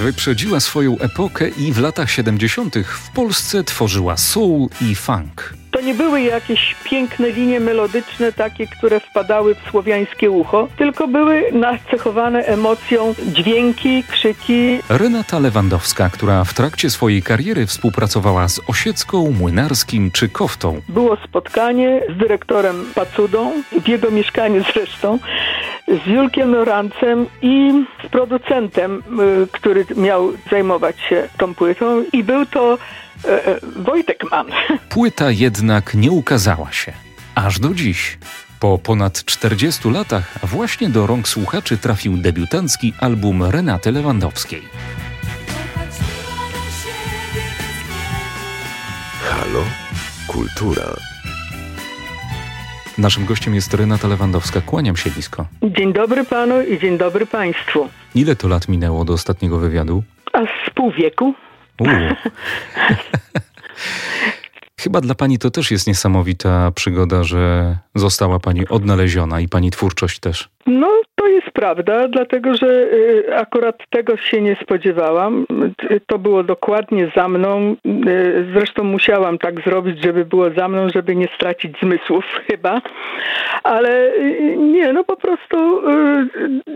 Wyprzedziła swoją epokę i w latach 70. w Polsce tworzyła soul i funk. To nie były jakieś piękne linie melodyczne, takie, które wpadały w słowiańskie ucho, tylko były nacechowane emocją dźwięki, krzyki. Renata Lewandowska, która w trakcie swojej kariery współpracowała z Osiecką, Młynarskim czy Koftą. Było spotkanie z dyrektorem Pacudą, w jego mieszkaniu zresztą, z Julkiem Norancem i z producentem, y, który miał zajmować się tą płytą i był to Wojtek Mann. Płyta jednak nie ukazała się. Aż do dziś. Po ponad 40 latach właśnie do rąk słuchaczy trafił debiutancki album Renaty Lewandowskiej. Halo? Kultura. Naszym gościem jest Renata Lewandowska. Kłaniam się blisko. Dzień dobry panu i dzień dobry państwu. Ile to lat minęło do ostatniego wywiadu? A z pół wieku? Chyba dla pani to też jest niesamowita przygoda, że została pani odnaleziona i pani twórczość też. No, to jest prawda, dlatego że y, akurat tego się nie spodziewałam. To było dokładnie za mną. Y, Zresztą musiałam tak zrobić, żeby było za mną, żeby nie stracić zmysłów chyba. Ale y, nie, no po prostu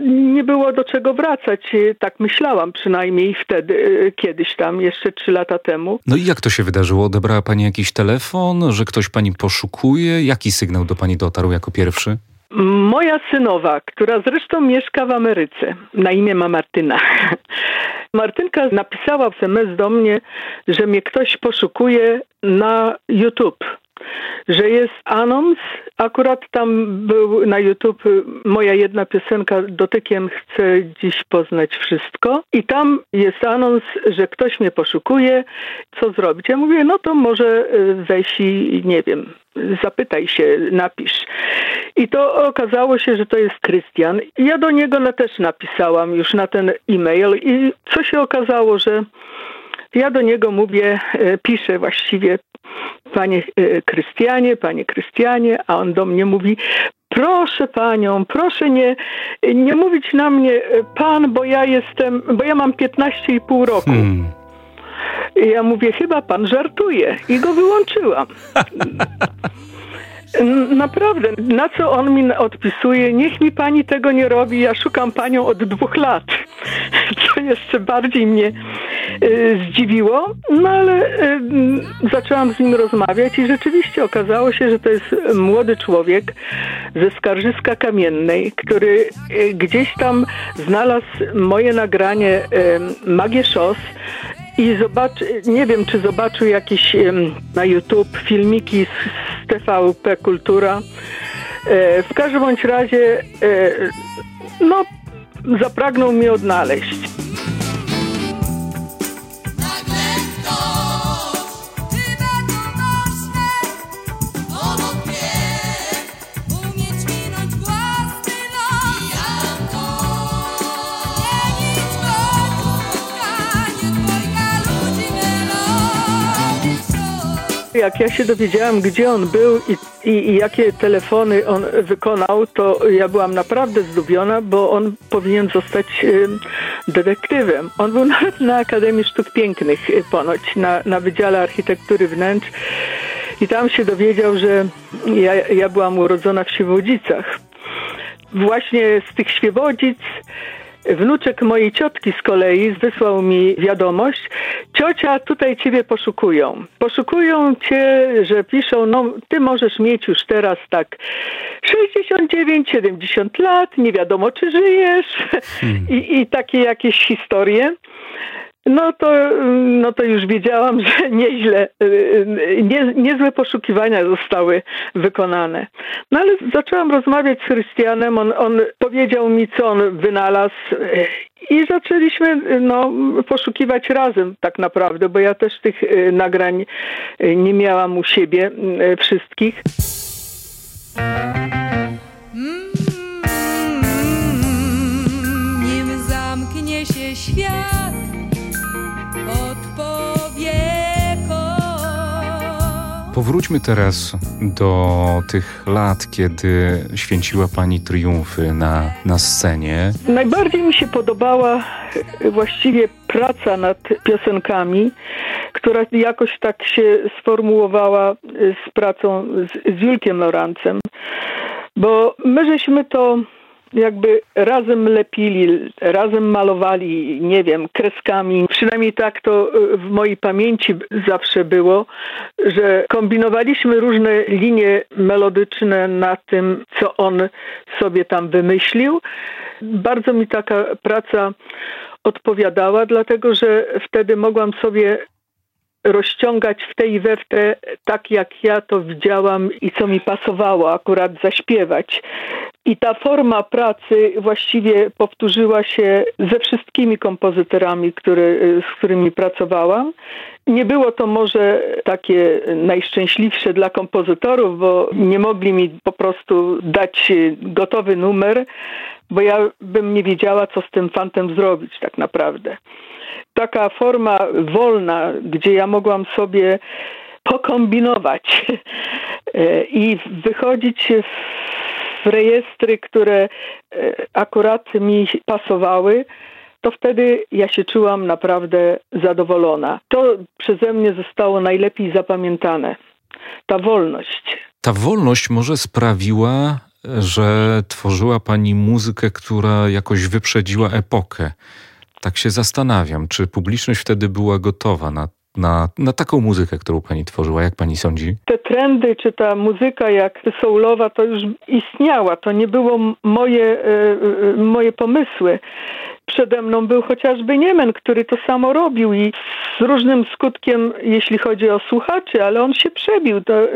nie było do czego wracać. Tak myślałam przynajmniej wtedy, kiedyś tam, jeszcze trzy lata temu. No i jak to się wydarzyło? Odebrała pani jakiś telefon, że ktoś pani poszukuje? Jaki sygnał do pani dotarł jako pierwszy? Moja synowa, która zresztą mieszka w Ameryce, na imię ma Martyna. Martynka napisała SMS do mnie, że mnie ktoś poszukuje na YouTube. Że jest anons, akurat tam był na YouTube y, moja jedna piosenka Dotykiem chcę dziś poznać wszystko i tam jest anons, że ktoś mnie poszukuje, co zrobić. Ja mówię, no to może y, weź i nie wiem, zapytaj się, napisz. I to okazało się, że to jest Krystian. Ja do niego też napisałam już na ten e-mail i co się okazało, że ja do niego mówię, e, piszę właściwie panie e, Krystianie, panie Krystianie, a on do mnie mówi proszę panią, proszę nie, nie mówić na mnie e, pan, bo ja jestem, bo ja mam 15,5 roku. Hmm. Ja mówię, chyba pan żartuje. I go wyłączyłam. Naprawdę, na co on mi odpisuje? Niech mi pani tego nie robi, ja szukam panią od dwóch lat. Co jeszcze bardziej mnie y, zdziwiło, no ale y, zaczęłam z nim rozmawiać i rzeczywiście okazało się, że to jest młody człowiek ze Skarżyska Kamiennej, który y, gdzieś tam znalazł moje nagranie y, Magię Szos i zobaczy, nie wiem, czy zobaczył jakieś na YouTube filmiki z, z TVP Kultura. E, w każdym bądź razie, e, no, zapragnął mnie odnaleźć. Jak ja się dowiedziałam, gdzie on był i, i, i jakie telefony on wykonał, to ja byłam naprawdę zdubiona, bo on powinien zostać em, detektywem. On był nawet na Akademii Sztuk Pięknych y, ponoć, na, na Wydziale Architektury Wnętrz i tam się dowiedział, że ja, ja byłam urodzona w Świebodzicach. Właśnie z tych Świebodzic Wnuczek mojej ciotki z kolei wysłał mi wiadomość. Ciocia, tutaj ciebie poszukują. Poszukują cię, że piszą, no ty możesz mieć już teraz tak 69, 70 lat, nie wiadomo czy żyjesz I, i takie jakieś historie. No to, no to już wiedziałam, że nieźle, y, nie, niezłe poszukiwania zostały wykonane. No ale zaczęłam rozmawiać z Chrystianem, on, on powiedział mi, co on wynalazł y, i zaczęliśmy y, no, poszukiwać razem tak naprawdę, bo ja też tych y, nagrań y, nie miałam u siebie y, wszystkich. Nim zamknie się świat Powróćmy teraz do tych lat, kiedy święciła Pani triumfy na, na scenie. Najbardziej mi się podobała e, właściwie praca nad piosenkami, która jakoś tak się sformułowała e, z pracą z, z Julkiem Lorancem, bo my żeśmy to jakby razem lepili, razem malowali, nie wiem, kreskami. Przynajmniej tak to e, w mojej pamięci zawsze było, że kombinowaliśmy różne linie melodyczne na tym, co on sobie tam wymyślił. Bardzo mi taka praca odpowiadała, dlatego że wtedy mogłam sobie rozciągać w tej i we w te tak, jak ja to widziałam i co mi pasowało akurat zaśpiewać. I ta forma pracy właściwie powtórzyła się ze wszystkimi kompozytorami, który, z którymi pracowałam. Nie było to może takie najszczęśliwsze dla kompozytorów, bo nie mogli mi po prostu dać gotowy numer, bo ja bym nie wiedziała, co z tym fantem zrobić tak naprawdę. Taka forma wolna, gdzie ja mogłam sobie pokombinować i wychodzić w rejestry, które e, akurat mi pasowały, to wtedy ja się czułam naprawdę zadowolona. To przeze mnie zostało najlepiej zapamiętane. Ta wolność. Ta wolność może sprawiła, że tworzyła Pani muzykę, która jakoś wyprzedziła epokę. Tak się zastanawiam, czy publiczność wtedy była gotowa na na, na taką muzykę, którą pani tworzyła? Jak pani sądzi? Te trendy, czy ta muzyka jak soulowa, to już istniała. To nie było moje, e, e, moje pomysły. Przede mną był chociażby Niemen, który to samo robił i z różnym skutkiem, jeśli chodzi o słuchaczy, ale on się przebił. To, e,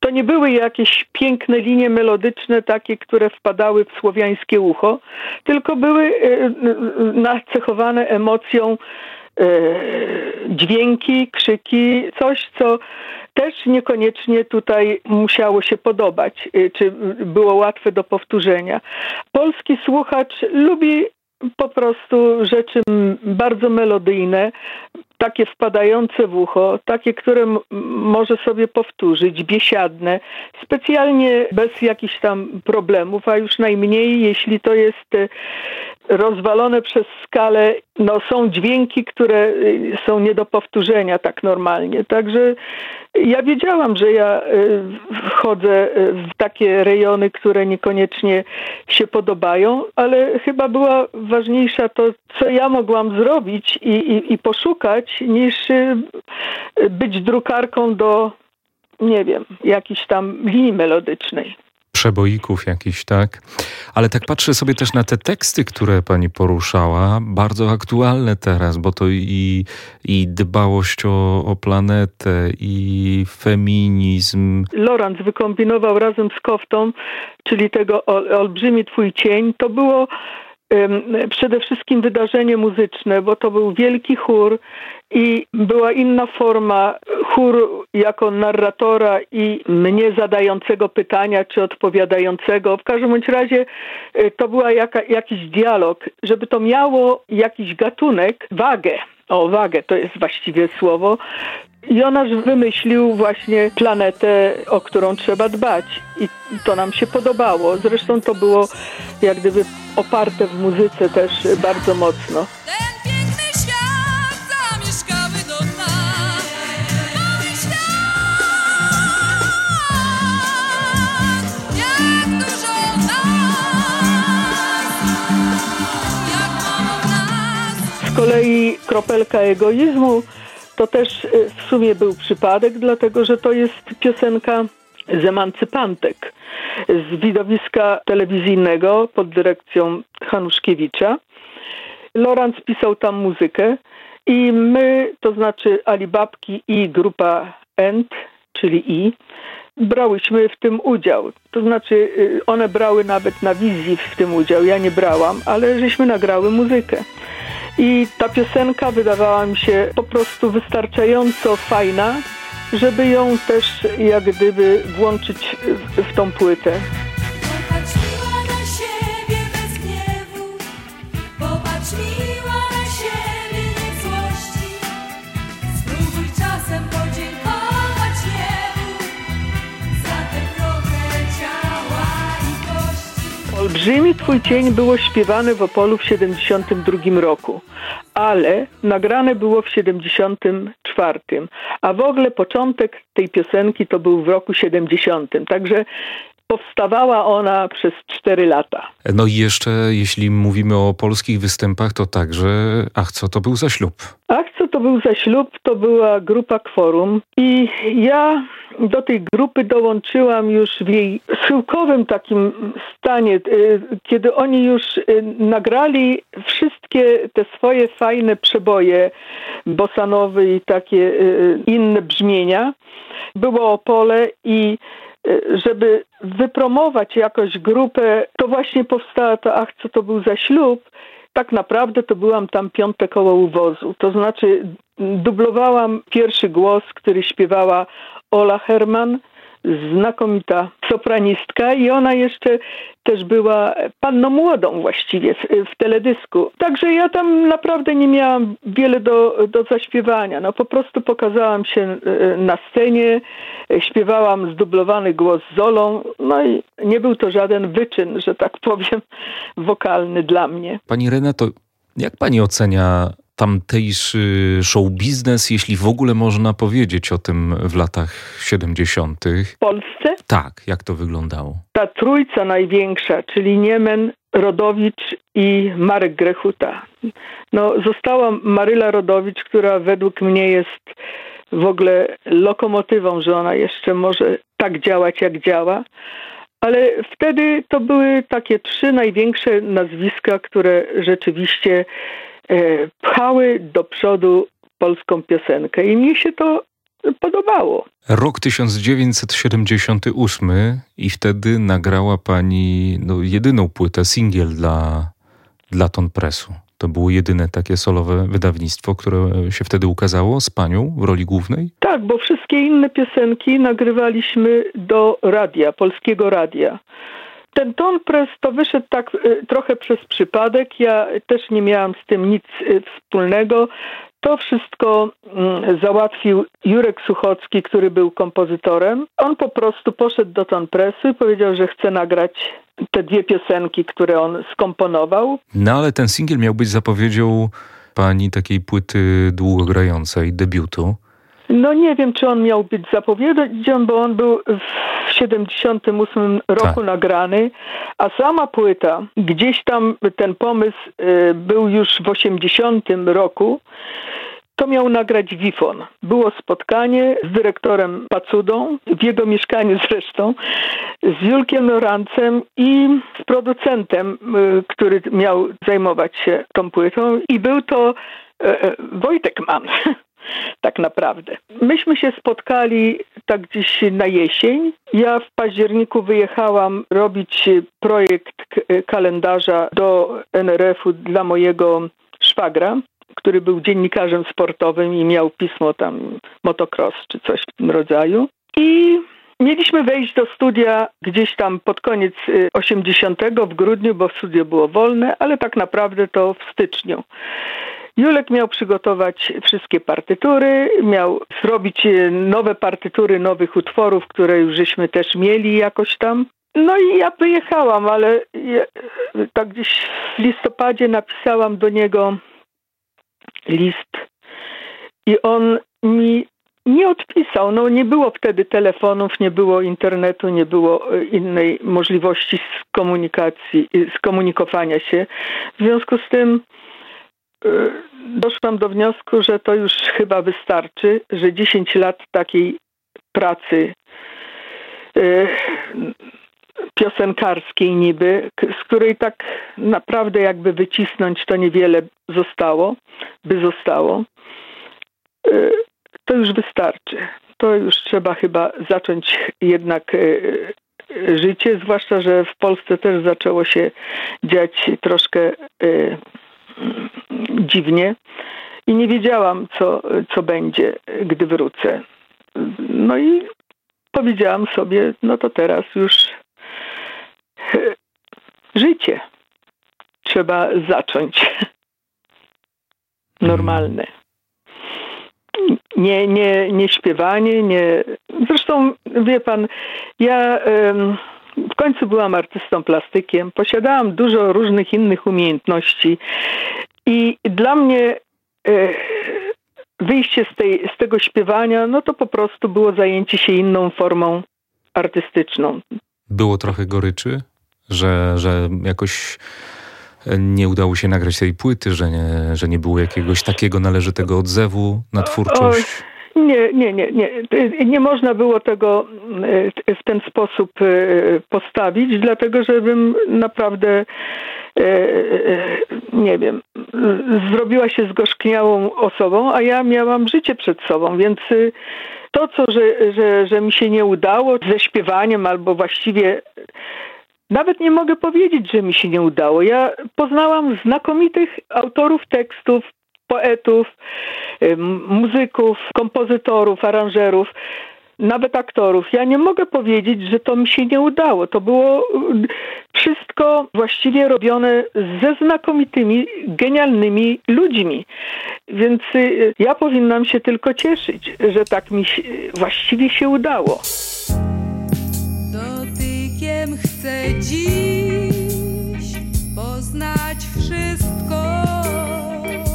to nie były jakieś piękne linie melodyczne, takie, które wpadały w słowiańskie ucho, tylko były nacechowane emocją dźwięki, krzyki, coś, co też niekoniecznie tutaj musiało się podobać, e, czy było łatwe do powtórzenia. Polski słuchacz lubi po prostu rzeczy bardzo melodyjne, takie wpadające w ucho, takie, które może sobie powtórzyć, biesiadne, specjalnie bez jakichś tam problemów, a już najmniej, jeśli to jest e, rozwalone przez skalę, no są dźwięki, które y, są nie do powtórzenia tak normalnie. Także ja wiedziałam, że ja y, wchodzę y, w takie rejony, które niekoniecznie się podobają, ale chyba była ważniejsza to, co ja mogłam zrobić i, i, i poszukać, niż być drukarką do, nie wiem, jakiejś tam linii melodycznej przeboików jakiś, tak? Ale tak patrzę sobie też na te teksty, które pani poruszała, bardzo aktualne teraz, bo to i, i dbałość o, o planetę, i feminizm. Lorenz wykombinował razem z Koftą, czyli tego olbrzymi twój cień, to było przede wszystkim wydarzenie muzyczne, bo to był wielki chór i była inna forma chór jako narratora i mnie zadającego pytania czy odpowiadającego. W każdym bądź razie y, to była jaka, jakiś dialog, żeby to miało jakiś gatunek, wagę. O, wagę to jest właściwie słowo. Jonasz wymyślił właśnie planetę, o którą trzeba dbać. I to nam się podobało. Zresztą to było jak gdyby oparte w muzyce też bardzo mocno. Z kolei kropelka egoizmu to też y, w sumie był przypadek, dlatego że to jest piosenka z emancypantek z widowiska telewizyjnego pod dyrekcją Hanuszkiewicza. Lorenz pisał tam muzykę i my, to znaczy Alibabki i grupa ENT, czyli I, brałyśmy w tym udział. To znaczy y, one brały nawet na wizji w tym udział, ja nie brałam, ale żeśmy nagrały muzykę. I ta piosenka wydawała mi się po prostu wystarczająco fajna, żeby ją też jak gdyby włączyć w, tą płytę. Rzymie Twój cień było śpiewane w Opolu w 72 roku, ale nagrane było w 74, a w ogóle początek tej piosenki to był w roku 70. Także powstawała ona przez 4 lata. No i jeszcze, jeśli mówimy o polskich występach, to także, ach, co to był za ślub? Ach, co to był za ślub? To była grupa Kworum i ja do tej grupy dołączyłam już w jej schyłkowym takim stanie, y, kiedy oni już y, nagrali wszystkie te swoje fajne przeboje bosanowe i takie y, inne brzmienia. Było Opole i żeby wypromować jakoś grupę, to właśnie powstała to, ach, co to był za ślub. Tak naprawdę to byłam tam piąte koło uwozu. To znaczy dublowałam pierwszy głos, który śpiewała Ola Herman, znakomita sopranistka i ona jeszcze też była panną młodą właściwie w, w, teledysku. Także ja tam naprawdę nie miałam wiele do, do zaśpiewania. No po prostu pokazałam się e, na scenie, śpiewałam zdublowany głos z Olą, no i nie był to żaden wyczyn, że tak powiem, wokalny dla mnie. Pani Renato, jak pani ocenia tamtejszy show biznes, jeśli w ogóle można powiedzieć o tym w latach 70. W Polsce? Tak, jak to wyglądało? Ta trójca największa, czyli Niemen, Rodowicz i Marek Grechuta. No, została Maryla Rodowicz, która według mnie jest w ogóle lokomotywą, że ona jeszcze może tak działać, jak działa. Ale wtedy to były takie trzy największe nazwiska, które rzeczywiście pchały do przodu polską piosenkę i mi się to podobało. Rok 1978 i wtedy nagrała pani no, jedyną płytę, singiel dla, dla Ton Pressu. To było jedyne takie solowe wydawnictwo, które się wtedy ukazało z panią w roli głównej? Tak, bo wszystkie inne piosenki nagrywaliśmy do radia, polskiego radia. Ten ton press to wyszedł tak y, trochę przez przypadek. Ja też nie miałam z tym nic y, wspólnego. To wszystko mm, załatwił Jurek Suchocki, który był kompozytorem. On po prostu poszedł do ton pressu i powiedział, że chce nagrać te dwie piosenki, które on skomponował. No ale ten singiel miał być zapowiedzią pani takiej płyty długogrającej, debiutu. No nie wiem, czy on miał być zapowiedzią, bo on był w 78 roku tak. nagrany, a sama płyta, gdzieś tam ten pomysł y, był już w 80 roku, to miał nagrać Wifon. Było spotkanie z dyrektorem Pacudą, w jego mieszkaniu zresztą, z Julkiem Norancem i z producentem, y, który miał zajmować się tą płytą i był to y, Wojtek Mann. tak naprawdę. Myśmy się spotkali tak gdzieś na jesień. Ja w październiku wyjechałam robić projekt kalendarza do NRF-u dla mojego szwagra, który był dziennikarzem sportowym i miał pismo tam motocross czy coś w tym rodzaju. I Mieliśmy wejść do studia gdzieś tam pod koniec 80 y, w grudniu, bo studio było wolne, ale tak naprawdę to w styczniu. Julek miał przygotować wszystkie partytury, miał zrobić e, nowe partytury nowych utworów, które już żeśmy też mieli jakoś tam. No i ja wyjechałam, ale ja, tak gdzieś w listopadzie napisałam do niego list i on mi nie odpisał. No nie było wtedy telefonów, nie było internetu, nie było e, innej możliwości komunikacji, skomunikowania się. W związku z tym doszłam do wniosku, że to już chyba wystarczy, że 10 lat takiej pracy e, piosenkarskiej niby, z której tak naprawdę jakby wycisnąć to niewiele zostało, by zostało, e, to już wystarczy. To już trzeba chyba zacząć jednak życie, zwłaszcza, że w Polsce też zaczęło się dziać troszkę dziwnie i nie wiedziałam, co, co będzie, gdy wrócę. No i powiedziałam sobie, no to teraz już życie trzeba zacząć normalne. Nie, nie, nie śpiewanie, nie. Zresztą wie pan, ja W końcu byłam artystą plastykiem, posiadałam dużo różnych innych umiejętności i dla mnie e, wyjście z, tej, z tego śpiewania, no to po prostu było zajęcie się inną formą artystyczną. Było trochę goryczy, że, że jakoś nie udało się nagrać tej płyty, że nie, że nie było jakiegoś takiego należytego odzewu na twórczość? Nie, nie, nie, nie. Nie można było tego e, w ten sposób e, postawić, dlatego żebym naprawdę e, nie wiem, zrobiła się zgorzkniałą osobą, a ja miałam życie przed sobą, więc to, co, że, że, że mi się nie udało ze śpiewaniem, albo właściwie nawet nie mogę powiedzieć, że mi się nie udało. Ja poznałam znakomitych autorów tekstów, poetów, muzyków, kompozytorów, aranżerów, nawet aktorów. Ja nie mogę powiedzieć, że to mi się nie udało. To było wszystko właściwie robione ze znakomitymi, genialnymi ludźmi. Więc y, ja powinnam się tylko cieszyć, że tak mi się, właściwie się udało. Dotykiem chcę dziś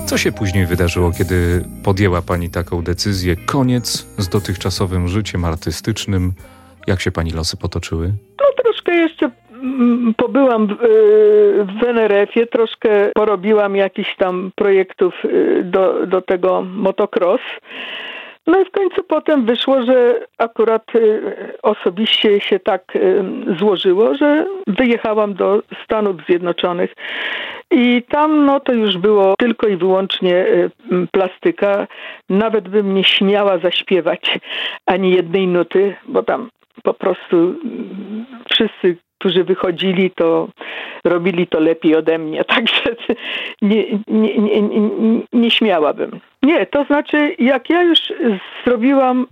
Co się później wydarzyło, kiedy podjęła Pani taką decyzję? Koniec z dotychczasowym życiem artystycznym. Jak się Pani losy potoczyły? No troszkę jeszcze mm, pobyłam w, y, w NRF-ie, troszkę porobiłam jakichś tam projektów y, do, do tego motocross. No i w końcu potem wyszło, że akurat y, osobiście się tak y, złożyło, że wyjechałam do Stanów Zjednoczonych i tam no to już było tylko i wyłącznie y, plastyka. Nawet bym nie śmiała zaśpiewać ani jednej nuty, bo tam po prostu wszyscy którzy wychodzili, to robili to lepiej ode mnie, także nie, nie, nie, nie, nie śmiałabym. Nie, to znaczy, jak ja już zrobiłam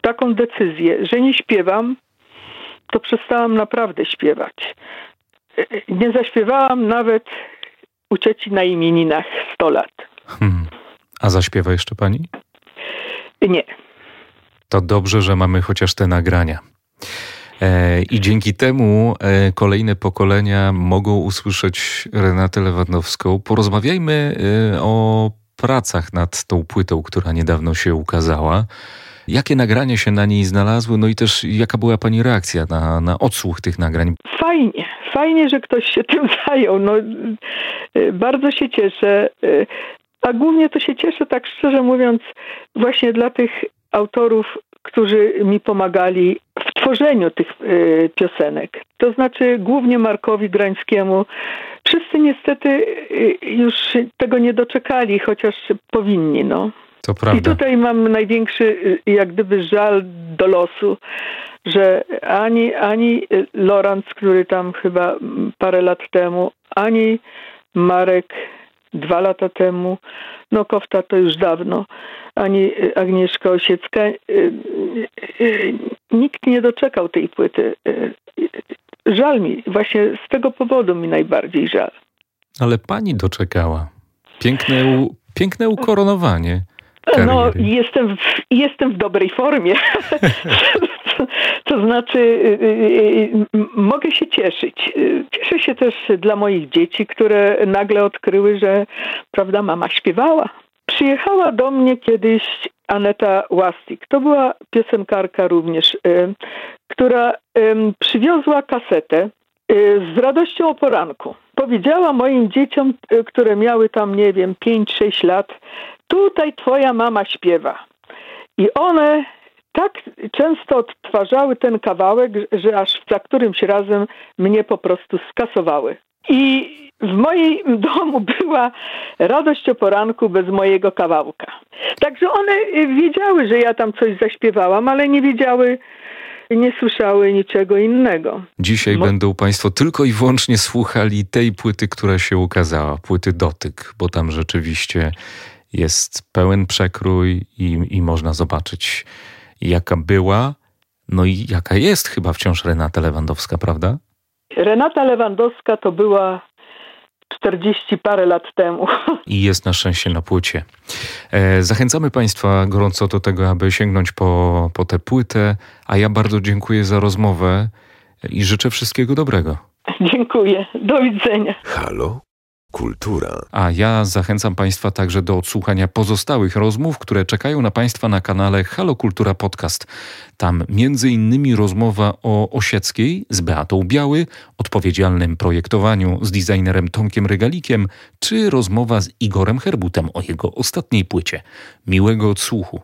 taką decyzję, że nie śpiewam, to przestałam naprawdę śpiewać. Nie zaśpiewałam nawet u cioci na imieninach 100 lat. Hmm. A zaśpiewa jeszcze pani? Nie. To dobrze, że mamy chociaż te nagrania. E, I dzięki temu e, kolejne pokolenia mogą usłyszeć Renatę Lewandowską. Porozmawiajmy e, o pracach nad tą płytą, która niedawno się ukazała. Jakie nagrania się na niej znalazły, no i też jaka była Pani reakcja na, na odsłuch tych nagrań? Fajnie, fajnie, że ktoś się tym zajął. No, bardzo się cieszę. A głównie to się cieszę, tak szczerze mówiąc, właśnie dla tych autorów, którzy mi pomagali tworzeniu tych y, piosenek. To znaczy głównie Markowi Grańskiemu. Wszyscy niestety y, już tego nie doczekali, chociaż powinni. No. To prawda. I tutaj mam największy y, jak gdyby żal do losu, że ani, ani Lorenz, który tam chyba parę lat temu, ani Marek dwa lata temu, no Kofta to już dawno, ani Agnieszka Osiecka. Y, y, y, nikt nie doczekał tej płyty. Żal mi, właśnie z tego powodu mi najbardziej żal. Ale pani doczekała. Piękne, piękne ukoronowanie. Kariery. No, jestem w, jestem w dobrej formie. to znaczy, mogę się cieszyć. Cieszę się też dla moich dzieci, które nagle odkryły, że prawda, mama śpiewała. Przyjechała do mnie kiedyś Aneta Łastik. To była piosenkarka również, y, która przywiozła kasetę y, z radością o poranku. Powiedziała moim dzieciom, y, które miały tam, nie wiem, 5-6 lat, tutaj twoja mama śpiewa. I one tak często odtwarzały ten kawałek, że aż za którymś razem mnie po prostu skasowały. I w moim domu była radość o poranku bez mojego kawałka. Także one wiedziały, że ja tam coś zaśpiewałam, ale nie wiedziały, nie słyszały niczego innego. Dzisiaj Mo będą Państwo tylko i wyłącznie słuchali tej płyty, która się ukazała, płyty Dotyk, bo tam rzeczywiście jest pełen przekrój i, i można zobaczyć, jaka była, no i jaka jest chyba wciąż Renata Lewandowska, prawda? Renata Lewandowska to była 40 parę lat temu. I jest na szczęście na płycie. E, zachęcamy Państwa gorąco do tego, aby sięgnąć po, po tę płytę, a ja bardzo dziękuję za rozmowę i życzę wszystkiego dobrego. Dziękuję. Do widzenia. Halo? Kultura. A ja zachęcam Państwa także do odsłuchania pozostałych rozmów, które czekają na Państwa na kanale Halo Kultura Podcast. Tam między innymi rozmowa o Osieckiej z Beatą Biały, odpowiedzialnym projektowaniu z designerem Tomkiem Regalikiem, czy rozmowa z Igorem Herbutem o jego ostatniej płycie. Miłego odsłuchu.